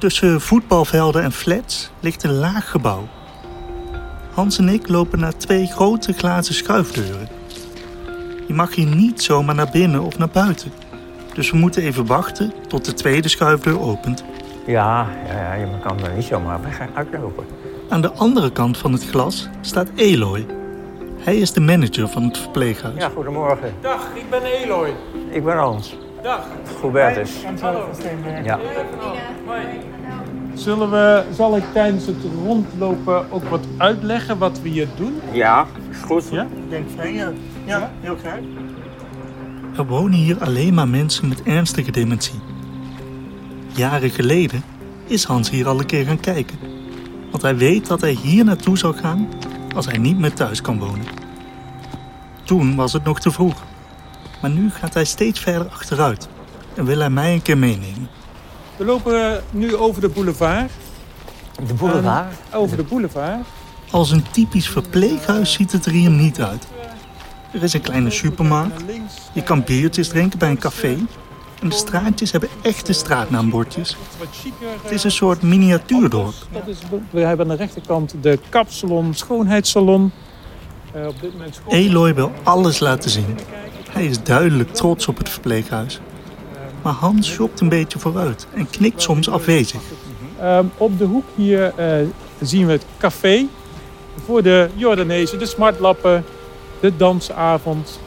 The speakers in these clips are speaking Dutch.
Tussen voetbalvelden en flats ligt een laag gebouw. Hans en ik lopen naar twee grote glazen schuifdeuren. Je mag hier niet zomaar naar binnen of naar buiten. Dus we moeten even wachten tot de tweede schuifdeur opent. Ja, ja, je kan er niet zomaar weg uitlopen. Aan de andere kant van het glas staat Eloy. Hij is de manager van het verpleeghuis. Ja, goedemorgen. Dag, ik ben Eloy. Ik ben Hans. Dag. Hubertus. Hallo. Ja. Zullen we, zal ik tijdens het rondlopen ook wat uitleggen wat we hier doen? Ja, is goed. Ja? Ik denk van ja. Ja, heel graag. Er wonen hier alleen maar mensen met ernstige dementie. Jaren geleden is Hans hier al een keer gaan kijken. Want hij weet dat hij hier naartoe zal gaan als hij niet meer thuis kan wonen. Toen was het nog te vroeg. Maar nu gaat hij steeds verder achteruit en wil hij mij een keer meenemen. We lopen nu over de boulevard. De boulevard. Over de boulevard. Als een typisch verpleeghuis ziet het er hier niet uit. Er is een kleine supermarkt. Je kan biertjes drinken bij een café. En de straatjes hebben echte straatnaambordjes. Het is een soort miniatuurdorp. Dat is, we hebben aan de rechterkant de kapsalon, schoonheidssalon. Eh, op dit moment schoon- Eloy wil alles laten zien. Hij is duidelijk trots op het verpleeghuis. Maar Hans shopt een beetje vooruit en knikt soms afwezig. Ehm, op de hoek hier eh, zien we het café. Voor de Jordanezen, de smartlappen, de dansavond.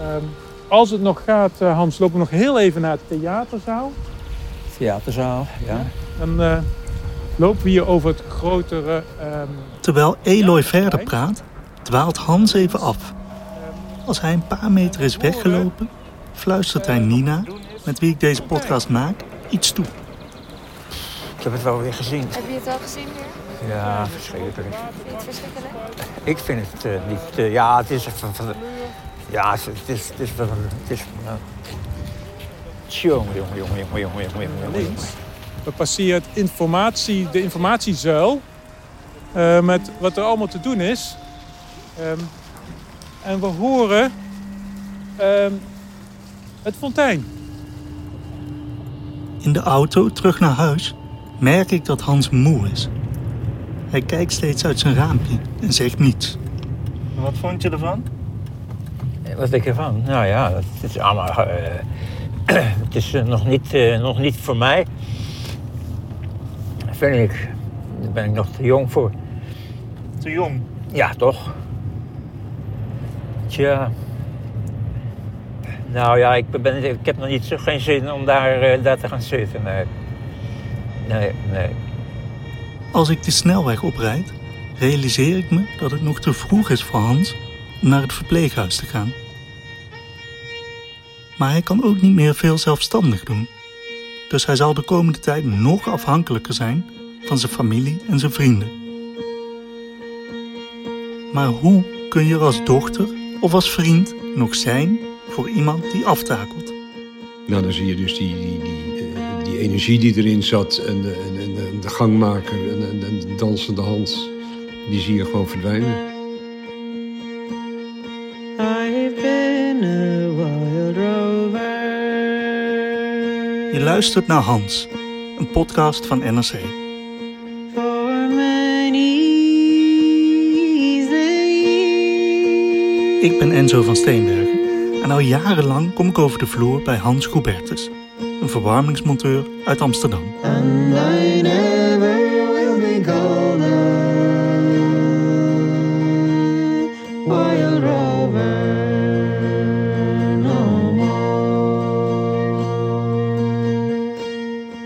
Ehm, als het nog gaat, eh, Hans, lopen we nog heel even naar de theaterzaal. Theaterzaal, ja. Dan eh, lopen we hier over het grotere... ehm, Terwijl Eloy verder praat, dwaalt Hans even af. Als hij een paar meter is weggelopen, fluistert hij Nina, met wie ik deze podcast maak, iets toe. Ik heb het wel weer gezien. Heb je het al gezien weer? Ja, verschrikkelijk. Vind je het verschrikkelijk? Ik vind het eh, niet... eh, ja, het is... van- van- ja, het is... Het is wel... Het is uh, jongen, jongen, jongen, jongen, jongen, jongen, jongen, jongen. links. We passeren het informatie, de informatiezuil. eh, met wat er allemaal te doen is. Ehm, en we horen ehm, het fontein. In de auto terug naar huis merk ik dat Hans moe is. Hij kijkt steeds uit zijn raampje en zegt niets. Wat vond je ervan? Wat denk je ervan? Nou ja, het is allemaal... eh, het is eh, nog, niet, eh, nog niet voor mij. Vind ik. Daar ben ik nog te jong voor. Te jong. Ja, toch? Tja. Nou ja, ik, ben, ik heb nog niet zo, geen zin om daar, eh, daar te gaan zitten. Nee. Nee, nee. Als ik de snelweg oprijd, realiseer ik me dat het nog te vroeg is voor Hans naar het verpleeghuis te gaan. Maar hij kan ook niet meer veel zelfstandig doen. Dus hij zal de komende tijd nog afhankelijker zijn van zijn familie en zijn vrienden. Maar hoe kun je als dochter of als vriend nog zijn voor iemand die aftakelt? Nou, dan zie je dus die, die, die, eh, die energie die erin zat en de, en, en, de gangmaker en, en, en de dansende Hans, die zie je gewoon verdwijnen. Je luistert naar Hans, een podcast van NRC. Ik ben Enzo van Steenbergen En al jarenlang kom ik over de vloer bij Hans Goubertus, een verwarmingsmonteur uit Amsterdam.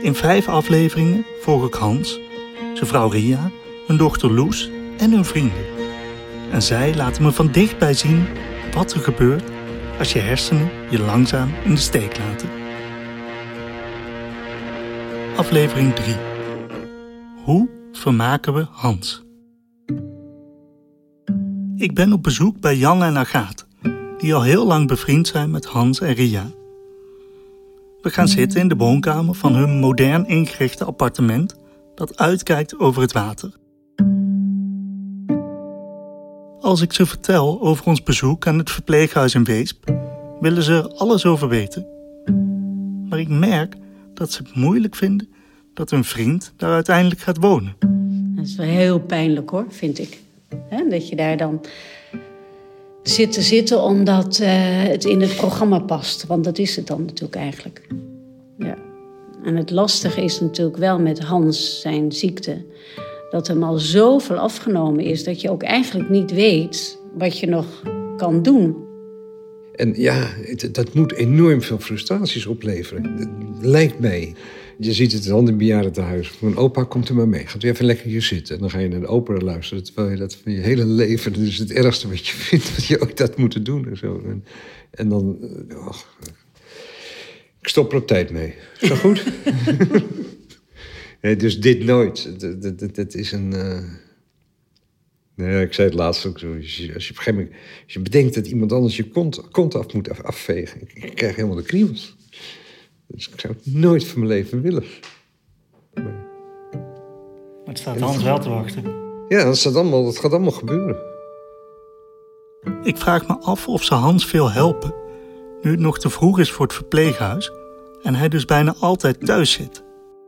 In vijf afleveringen volg ik Hans, zijn vrouw Ria, hun dochter Loes en hun vrienden. En zij laten me van dichtbij zien wat er gebeurt als je hersenen je langzaam in de steek laten. Aflevering 3. Hoe vermaken we Hans? Ik ben op bezoek bij Jan en Agathe, die al heel lang bevriend zijn met Hans en Ria. We gaan zitten in de woonkamer van hun modern ingerichte appartement dat uitkijkt over het water. Als ik ze vertel over ons bezoek aan het verpleeghuis in Weesp, willen ze er alles over weten. Maar ik merk dat ze het moeilijk vinden dat hun vriend daar uiteindelijk gaat wonen. Dat is wel heel pijnlijk hoor, vind ik. Dat je daar dan zit te zitten omdat eh, het in het programma past. Want dat is het dan natuurlijk eigenlijk. Ja. En het lastige is natuurlijk wel met Hans zijn ziekte... dat hem al zoveel afgenomen is... dat je ook eigenlijk niet weet wat je nog kan doen. En ja, het- dat moet enorm veel frustraties opleveren. Het lijkt mij. Je ziet het in andere bejaardentehuis. Mijn opa komt er maar mee. Gaat weer even lekker hier zitten. En dan ga je naar de opera luisteren. Terwijl je dat van je hele leven... Dat is het ergste wat je vindt. Dat je ook dat moet doen en zo. En, en dan... eh, och, ik stop er op tijd mee. Is dat goed? nee, dus dit nooit. Dat, dat, dat, dat is een... eh, Nee, ik zei het laatst ook zo. Als je, als je op een gegeven moment als je bedenkt dat iemand anders je kont, kont af moet af- afvegen. Ik, ik krijg helemaal de kriebels. Dus ik zou het nooit van mijn leven willen. Maar het staat Hans wel te wachten. Ja, dat, staat allemaal, dat gaat allemaal gebeuren. Ik vraag me af of ze Hans veel helpen, nu het nog te vroeg is voor het verpleeghuis en hij dus bijna altijd thuis zit.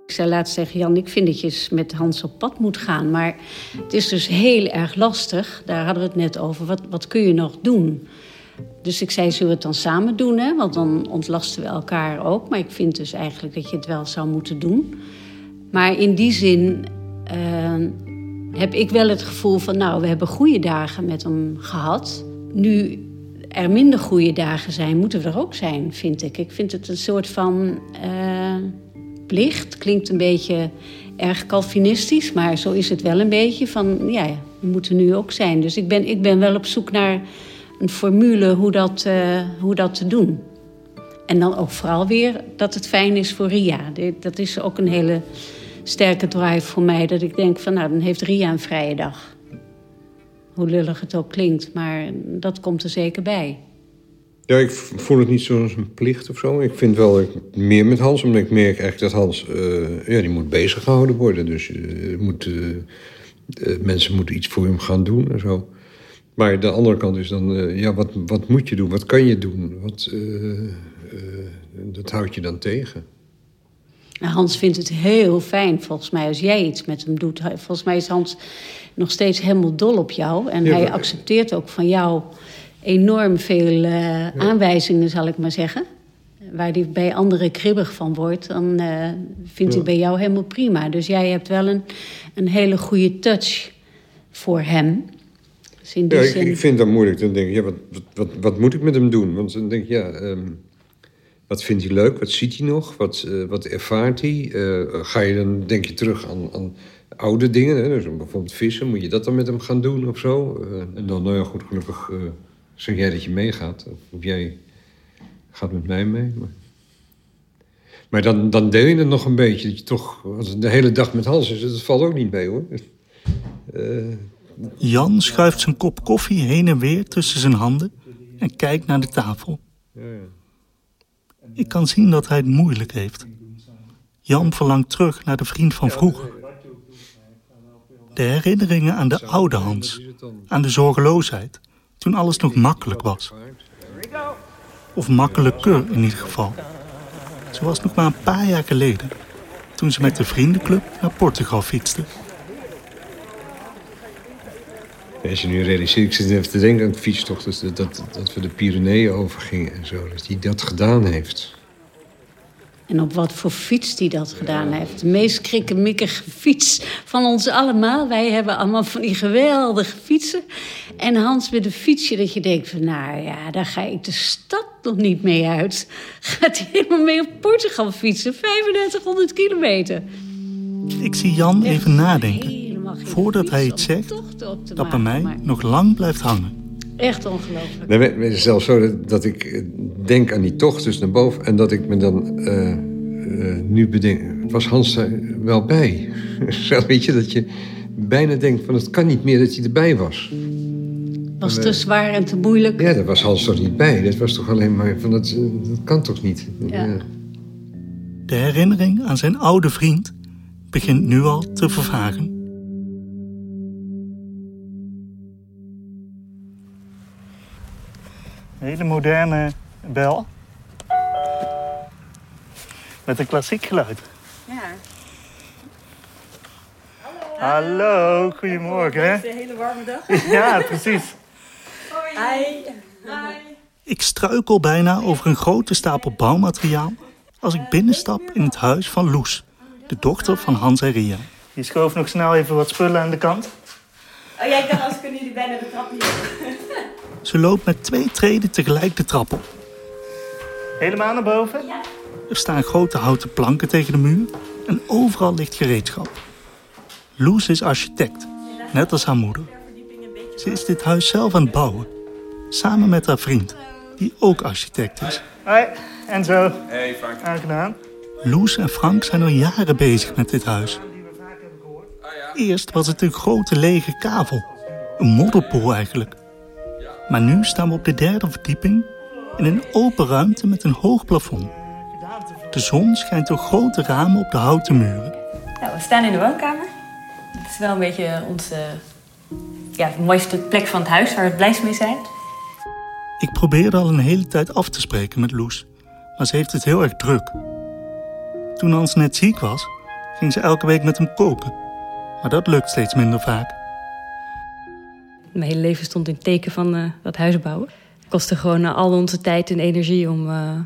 Ik zei laatst tegen Jan, ik vind dat je met Hans op pad moet gaan. Maar het is dus heel erg lastig. Daar hadden we het net over. Wat, wat kun je nog doen? Dus ik zei, zullen we het dan samen doen? Hè? Want dan ontlasten we elkaar ook. Maar ik vind dus eigenlijk dat je het wel zou moeten doen. Maar in die zin eh, heb ik wel het gevoel van... nou, we hebben goede dagen met hem gehad. Nu er minder goede dagen zijn, moeten we er ook zijn, vind ik. Ik vind het een soort van... eh, plicht. Klinkt een beetje erg Calvinistisch, maar zo is het wel een beetje. Van ja, we moeten nu ook zijn. Dus ik ben, ik ben wel op zoek naar een formule hoe dat, eh, hoe dat te doen. En dan ook vooral weer dat het fijn is voor Ria. Dat is ook een hele sterke drive voor mij. Dat ik denk van nou, dan heeft Ria een vrije dag. Hoe lullig het ook klinkt, maar dat komt er zeker bij. Ja, ik voel het niet zoals een plicht of zo. Ik vind wel ik meer met Hans, omdat ik merk eigenlijk dat Hans... eh, ja, die moet bezig gehouden worden. Dus eh, moet, eh, mensen moeten iets voor hem gaan doen en zo. Maar de andere kant is dan, ja, wat, wat moet je doen? Wat kan je doen? Wat, dat houdt je dan tegen. En Hans vindt het heel fijn, volgens mij, als jij iets met hem doet. Volgens mij is Hans nog steeds helemaal dol op jou. En Ja, hij accepteert ook van jou enorm veel eh, aanwijzingen, zal ik maar zeggen. Waar hij bij anderen kribbig van wordt, dan eh, vindt hij bij jou helemaal prima. Dus jij hebt wel een, een hele goede touch voor hem. Dus in die Ja, ik, zin... ik vind dat moeilijk. Dan denk ik, ja, wat, wat, wat, wat moet ik met hem doen? Want dan denk ik, ja, ehm, wat vindt hij leuk? Wat ziet hij nog? Wat, eh, wat ervaart hij? Ga je dan, denk je, terug aan, aan oude dingen? Hè? Dus bijvoorbeeld vissen, moet je dat dan met hem gaan doen of zo? En dan, nou ja, goed, gelukkig zeg jij dat je meegaat. Of jij gaat met mij mee. Maar, maar dan, dan deel je het nog een beetje. Dat je toch, als het de hele dag met Hans is, dat valt ook niet mee hoor. Uh, Jan schuift zijn kop koffie heen en weer tussen zijn handen en kijkt naar de tafel. ja, ja. Ik kan zien dat hij het moeilijk heeft. Jan verlangt terug naar de vriend van vroeger. De herinneringen aan de oude Hans, aan de zorgeloosheid, toen alles nog makkelijk was. Of makkelijker in ieder geval. Zoals nog maar een paar jaar geleden, toen ze met de vriendenclub naar Portugal fietsten. Als je nu realiseert, ik zit even te denken aan de fietstocht... Dus dat, dat, dat we de Pyreneeën overgingen en zo. Dat hij dat gedaan heeft. En op wat voor fiets die dat gedaan heeft. De meest krikkemikkige fiets van ons allemaal. Wij hebben allemaal van die geweldige fietsen. En Hans met een fietsje dat je denkt van... nou ja, daar ga ik de stad nog niet mee uit. Gaat hij helemaal mee op Portugal fietsen. 3500 kilometer. Ik zie Jan even nadenken. Voordat hij iets zegt, dat bij mij nog lang blijft hangen. Echt ongelooflijk. Nee, het is zelfs zo dat, dat ik eh, denk aan die tocht dus naar boven... en dat ik me dan eh, eh, nu bedenk... was Hans er wel bij? zo weet je, dat je bijna denkt van... het kan niet meer dat hij erbij was. Was te zwaar en te moeilijk. Ja, daar was Hans toch niet bij. Dat was toch alleen maar van, dat, dat kan toch niet? Ja. De herinnering aan zijn oude vriend begint nu al te vervagen. Een hele moderne bel. Met een klassiek geluid. Ja. Hallo, goedemorgen. Een hele warme dag. Ja, precies. Hi. Ik struikel bijna over een grote stapel bouwmateriaal als ik binnenstap in het huis van Loes, de dochter van Hans en Ria. Je schoof nog snel even wat spullen aan de kant. Oh ja, ik dacht, als kunnen jullie bijna de trap hier. Ze loopt met twee treden tegelijk de trap op. Helemaal naar boven? Ja. Er staan grote houten planken tegen de muur en overal ligt gereedschap. Loes is architect, net als haar moeder. Ze is dit huis zelf aan het bouwen, samen met haar vriend, die ook architect is. Hoi, Enzo. Hey Frank. Aangenaam. Loes en Frank zijn al jaren bezig met dit huis. Eerst was het een grote lege kavel. Een modderpoel eigenlijk. Maar nu staan we op de derde verdieping in een open ruimte met een hoog plafond. De zon schijnt door grote ramen op de houten muren. Nou, we staan in de woonkamer. Het is wel een beetje onze ja, mooiste plek van het huis waar we het blijst mee zijn. Ik probeerde al een hele tijd af te spreken met Loes, maar ze heeft het heel erg druk. Toen Hans net ziek was, ging ze elke week met hem koken. Maar dat lukt steeds minder vaak. Mijn hele leven stond in het teken van eh, dat huis bouwen. Het kostte gewoon eh, al onze tijd en energie om, eh,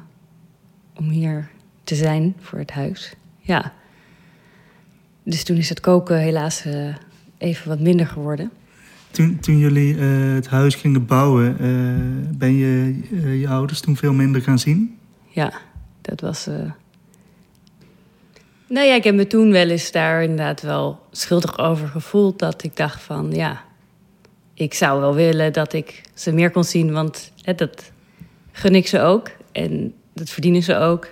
om hier te zijn voor het huis. Ja. Dus toen is het koken helaas even wat minder geworden. Toen, toen jullie het huis gingen bouwen, ben je je ouders toen veel minder gaan zien? Ja, dat was. Nou ja, ik heb me toen wel eens daar inderdaad wel schuldig over gevoeld. Dat ik dacht van ja, ik zou wel willen dat ik ze meer kon zien. Want hè, dat gun ik ze ook. En dat verdienen ze ook.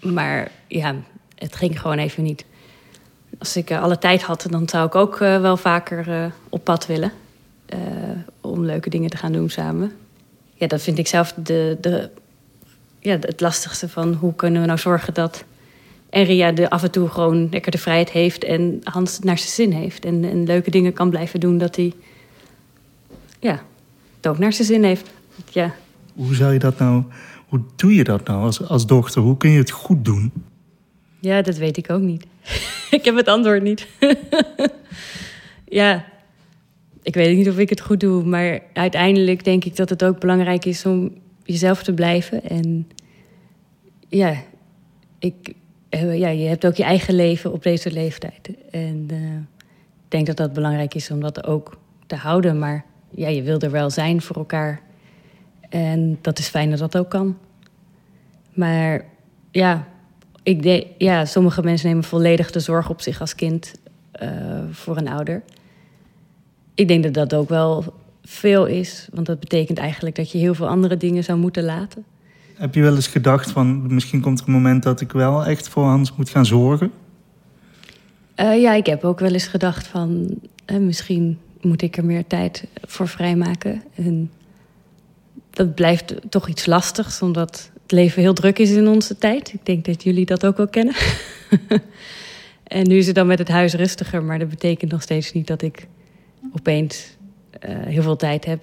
Maar ja, het ging gewoon even niet. Als ik eh, alle tijd had, dan zou ik ook eh, wel vaker eh, op pad willen. om leuke dingen te gaan doen samen. Ja, dat vind ik zelf de, de, ja, het lastigste van hoe kunnen we nou zorgen dat en Ria de af en toe gewoon lekker de vrijheid heeft en Hans naar zijn zin heeft. En, en leuke dingen kan blijven doen dat hij ja, het ook naar zijn zin heeft. Ja. Hoe zou je dat nou, hoe doe je dat nou als, als dochter? Hoe kun je het goed doen? ja, dat weet ik ook niet. ik heb het antwoord niet. ja, ik weet niet of ik het goed doe, maar uiteindelijk denk ik dat het ook belangrijk is om jezelf te blijven. En ja, ik, eh, ja, je hebt ook je eigen leven op deze leeftijd. En eh, ik denk dat dat belangrijk is om dat ook te houden. Maar ja, je wil er wel zijn voor elkaar. En dat is fijn dat dat ook kan. Maar ja, ik denk, ja, sommige mensen nemen volledig de zorg op zich als kind eh, voor een ouder. Ik denk dat dat ook wel veel is, want dat betekent eigenlijk dat je heel veel andere dingen zou moeten laten. Heb je wel eens gedacht van misschien komt er een moment dat ik wel echt voor Hans moet gaan zorgen? Eh, ja, ik heb ook wel eens gedacht van eh, misschien moet ik er meer tijd voor vrijmaken. En dat blijft toch iets lastigs, omdat het leven heel druk is in onze tijd. Ik denk dat jullie dat ook wel kennen. en nu is het dan met het huis rustiger, maar dat betekent nog steeds niet dat ik opeens eh, heel veel tijd heb.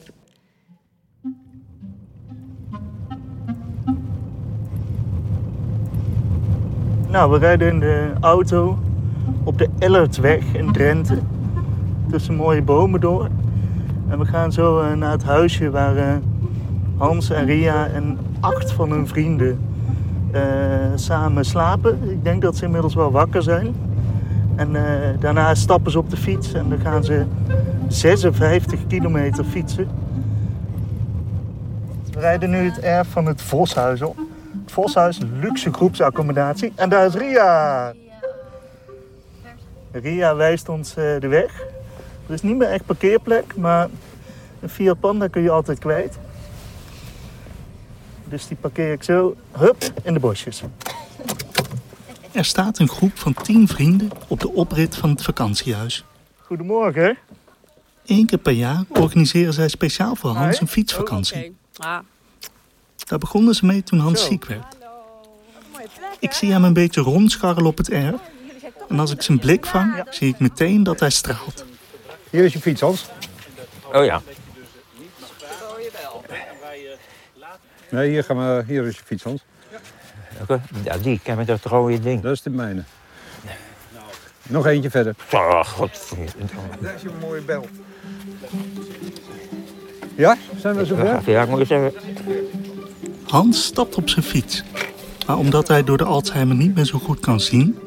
Nou, we rijden in de auto op de Ellertweg in Drenthe. Tussen mooie bomen door. En we gaan zo eh, naar het huisje waar eh, Hans en Ria en acht van hun vrienden eh, samen slapen. Ik denk dat ze inmiddels wel wakker zijn. En daarna stappen ze op de fiets en dan gaan ze 56 kilometer fietsen. We rijden nu het erf van het Voshuis op. Het Voshuis, luxe groepsaccommodatie. En daar is Ria. Ria wijst ons de weg. Er is niet meer echt parkeerplek, maar een Fiat Panda kun je altijd kwijt. Dus die parkeer ik zo, hup, in de bosjes. Er staat een groep van tien vrienden op de oprit van het vakantiehuis. Goedemorgen. Oh, Eén keer per jaar organiseren zij speciaal voor Hans een fietsvakantie. Ah, Daar begonnen ze mee toen Hans Zo. ziek werd. Ik zie hem een beetje rondscharrelen op het erf. En als ik zijn blik vang, zie ik meteen dat hij straalt. Hier is je fiets, Hans. Oh ja. Nee, hier, gaan we, hier is je fiets, Hans. Oké, Ja, die ken met dat rode ding. Dat is de mijne. Nog eentje verder. Oh, godverdomme. Daar is je mooie bel. Ja, zijn we zover? Ja, ik moet eens even... Hans stapt op zijn fiets. Maar omdat hij door de Alzheimer niet meer zo goed kan zien,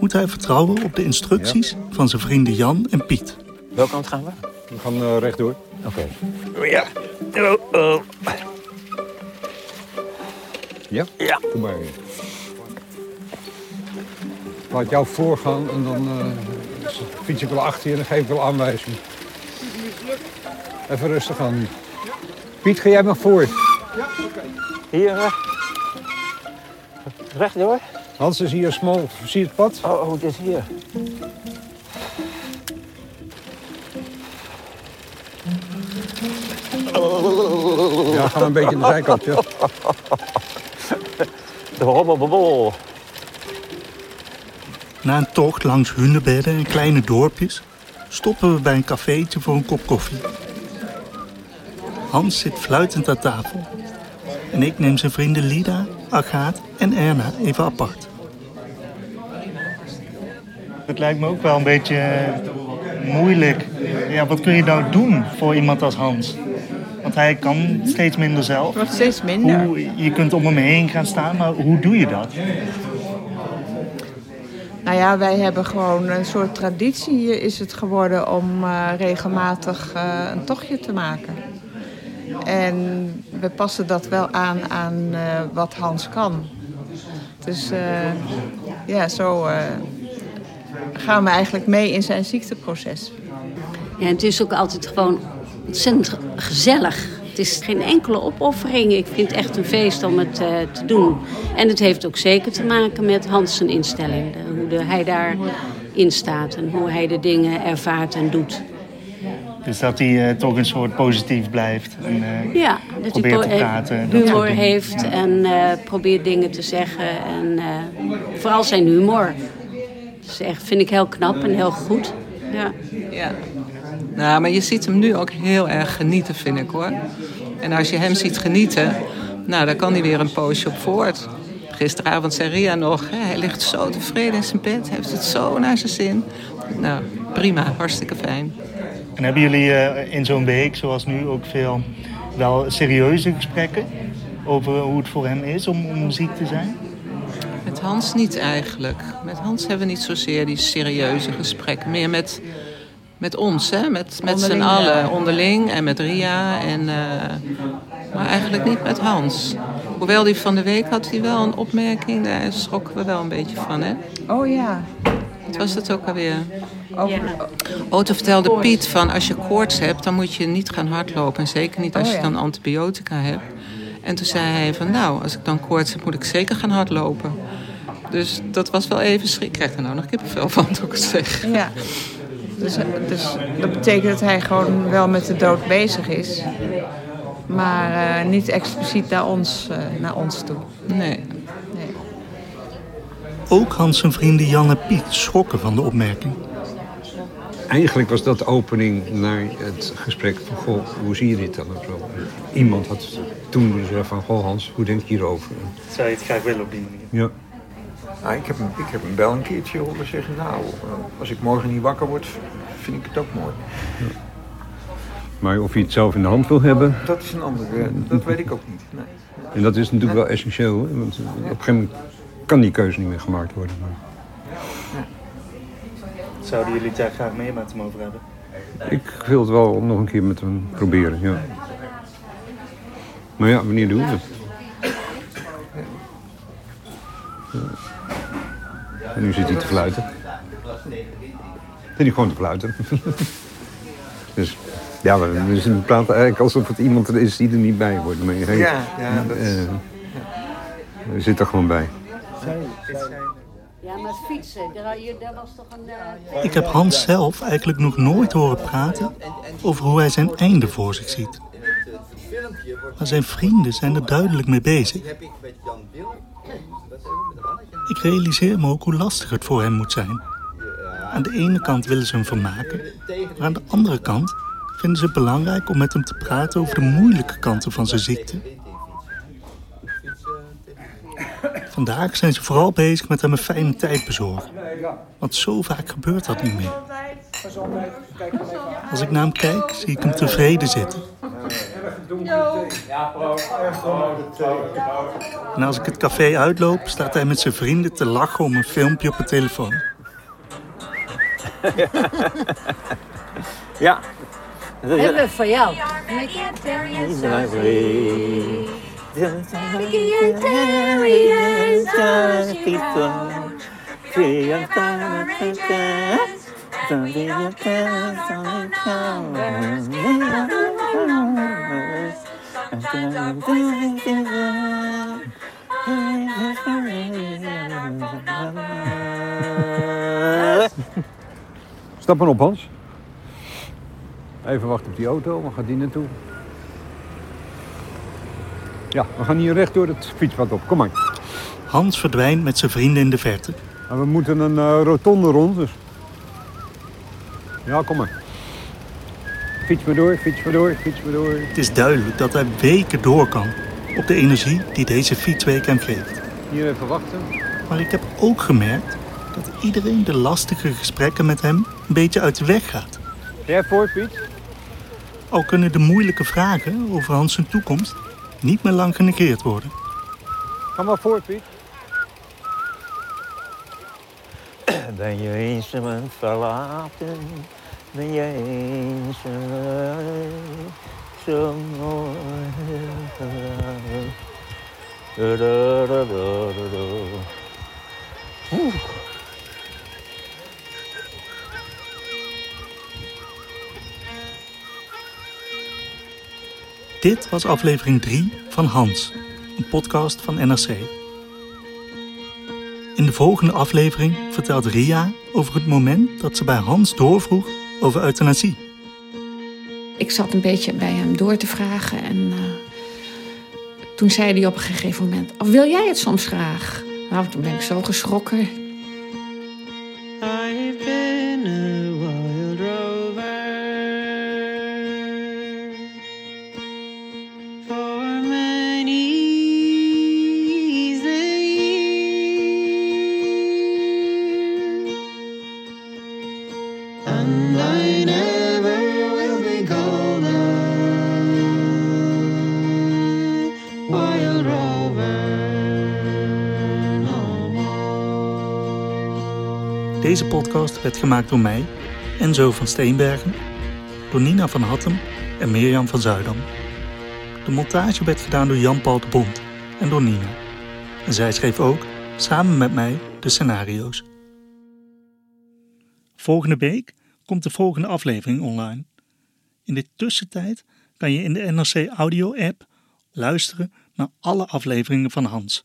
moet hij vertrouwen op de instructies van zijn vrienden Jan en Piet. Welke kant gaan we? We gaan eh, rechtdoor. Oké. Ja. Oh, oh. Ja? Ja. Kom maar. Laat jou voorgaan en dan eh, fiets ik wel achter je en dan geef ik wel aanwijzing. Even rustig aan nu. Piet, ga jij maar voor. Hier, eh. rechtdoor. Hans is hier smal. Zie je het pad? Oh, oh, het is hier. Gaan we een beetje aan de zijkant, ja. De. Na een tocht langs hunebedden en kleine dorpjes stoppen we bij een cafeetje voor een kop koffie. Hans zit fluitend aan tafel en ik neem zijn vrienden Lida, Agaat en Erna even apart. Het lijkt me ook wel een beetje moeilijk. Ja, wat kun je nou doen voor iemand als Hans? Want hij kan steeds minder zelf. wordt steeds minder. Hoe, je kunt om hem heen gaan staan, maar hoe doe je dat? Nou ja, wij hebben gewoon een soort traditie hier is het geworden om eh, regelmatig eh, een tochtje te maken. En we passen dat wel aan aan eh, wat Hans kan. Dus eh, ja, zo eh, gaan we eigenlijk mee in zijn ziekteproces. Ja, het is ook altijd gewoon ontzettend gezellig. Het is geen enkele opoffering. Ik vind het echt een feest om het eh, te doen. En het heeft ook zeker te maken met Hans' zijn instelling. De- hoe de, hij daarin staat en hoe hij de dingen ervaart en doet. Dus dat hij eh, toch een soort positief blijft. En, eh, Ja, dat hij po- te praten. humor heeft Ja. en eh, probeert dingen te zeggen. En eh, vooral zijn humor. Dat is echt, vind ik heel knap en heel goed. Ja. Ja. Nou, maar je ziet hem nu ook heel erg genieten, vind ik hoor. En als je hem ziet genieten, nou, dan kan hij weer een poosje op voort. Gisteravond zei Ria nog, hè, hij ligt zo tevreden in zijn bed, hij heeft het zo naar zijn zin. Nou, prima, hartstikke fijn. En hebben jullie eh, in zo'n week, zoals nu, ook veel wel serieuze gesprekken over hoe het voor hem is om, om ziek te zijn? Met Hans niet eigenlijk. Met Hans hebben we niet zozeer die serieuze gesprekken. Meer met, met ons, hè? met, met z'n allen. Onderling en met Ria. En, eh, maar eigenlijk niet met Hans. Hoewel die van de week had hij wel een opmerking. Daar schrokken we wel een beetje van. Hè? Oh ja. Wat was het ook alweer? Over, Oh, toen vertelde Piet van als je koorts hebt, dan moet je niet gaan hardlopen. En zeker niet als Oh, je dan antibiotica hebt. En toen zei hij van nou, als ik dan koorts heb, moet ik zeker gaan hardlopen. Dus dat was wel even schrik. Ik krijg er nou nog kippenvel van, moet ik het zeggen. Ja. Dus, dus dat betekent dat hij gewoon wel met de dood bezig is. Maar eh, niet expliciet naar ons, eh, naar ons toe. Nee. Ook Hans zijn vrienden Jan en Piet schrokken van de opmerking. Eigenlijk was dat de opening naar het gesprek van, goh, hoe zie je dit dan? en zo. Iemand had toen gezegd van, goh Hans, hoe denk je hierover? Zou je het graag willen op die manier? Ja. Nou, ik, heb hem, ik heb hem wel een keertje horen zeggen, nou, eh, als ik morgen niet wakker word, vind ik het ook mooi. Maar of je het zelf in de hand wil hebben, Dat is een andere, dat weet ik ook niet. Nee. en dat is natuurlijk wel essentieel. Hè? Want op een gegeven moment kan die keuze niet meer gemaakt worden. Maar Zouden jullie het daar graag meer met hem over hebben? ik wil het wel nog een keer met hem proberen, ja. Maar ja, wanneer doen we het? En nu zit hij te fluiten. Zit hij gewoon te fluiten. dus ja, we, dus we praten eigenlijk alsof het iemand er is die er niet bij wordt. Maar hij, Ja, ja, dat is- eh, hij zit er gewoon bij. Ja, maar fietsen, daar, daar was toch een... eh, Ik heb Hans zelf eigenlijk nog nooit horen praten over hoe hij zijn einde voor zich ziet. Maar zijn vrienden zijn er duidelijk mee bezig. Ik realiseer me ook hoe lastig het voor hem moet zijn. Aan de ene kant willen ze hem vermaken, maar aan de andere kant vinden ze het belangrijk om met hem te praten over de moeilijke kanten van zijn ziekte. Vandaag zijn ze vooral bezig met hem een fijne tijd bezorgen. Want zo vaak gebeurt dat niet meer. Als ik naar hem kijk, zie ik hem tevreden zitten. En als ik het café uitloop, staat hij met zijn vrienden te lachen om een filmpje op een telefoon. Ja. Hebben we voor jou. Stap maar op, Hans. Even wachten op die auto. Waar gaat die naartoe? Ja, we gaan hier recht door het fietspad op. Kom maar. Hans verdwijnt met zijn vrienden in de verte. En we moeten een eh, rotonde rond, dus... Ja, kom maar. Fiets maar door, fiets maar door, fiets maar door. Het is duidelijk dat hij weken door kan op de energie die deze fietsweek hem geeft. Hier even wachten. Maar ik heb ook gemerkt dat iedereen de lastige gesprekken met hem een beetje uit de weg gaat. Jij voor, Piet? Al kunnen de moeilijke vragen over Hans zijn toekomst niet meer lang genegeerd worden. Ga maar voor, Piet. Ben je eenzaam verlaten? Dit was aflevering 3 van Hans, een podcast van NRC. In de volgende aflevering vertelt Ria over het moment dat ze bij Hans doorvroeg over euthanasie. Ik zat een beetje bij hem door te vragen en eh, toen zei hij op een gegeven moment: "Oh, Wil jij het soms graag? Nou, toen ben ik zo geschrokken. Deze podcast werd gemaakt door mij, Enzo van Steenbergen, door Nina van Hattem en Mirjam van Zuidam. De montage werd gedaan door Jan-Paul de Bond en door Nina. En zij schreef ook, samen met mij, de scenario's. Volgende week komt de volgende aflevering online. In de tussentijd kan je in de NRC Audio-app luisteren naar alle afleveringen van Hans.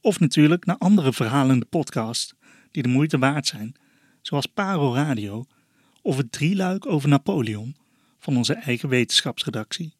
Of natuurlijk naar andere verhalende podcasts die de moeite waard zijn, zoals Paro Radio of het drieluik over Napoleon van onze eigen wetenschapsredactie.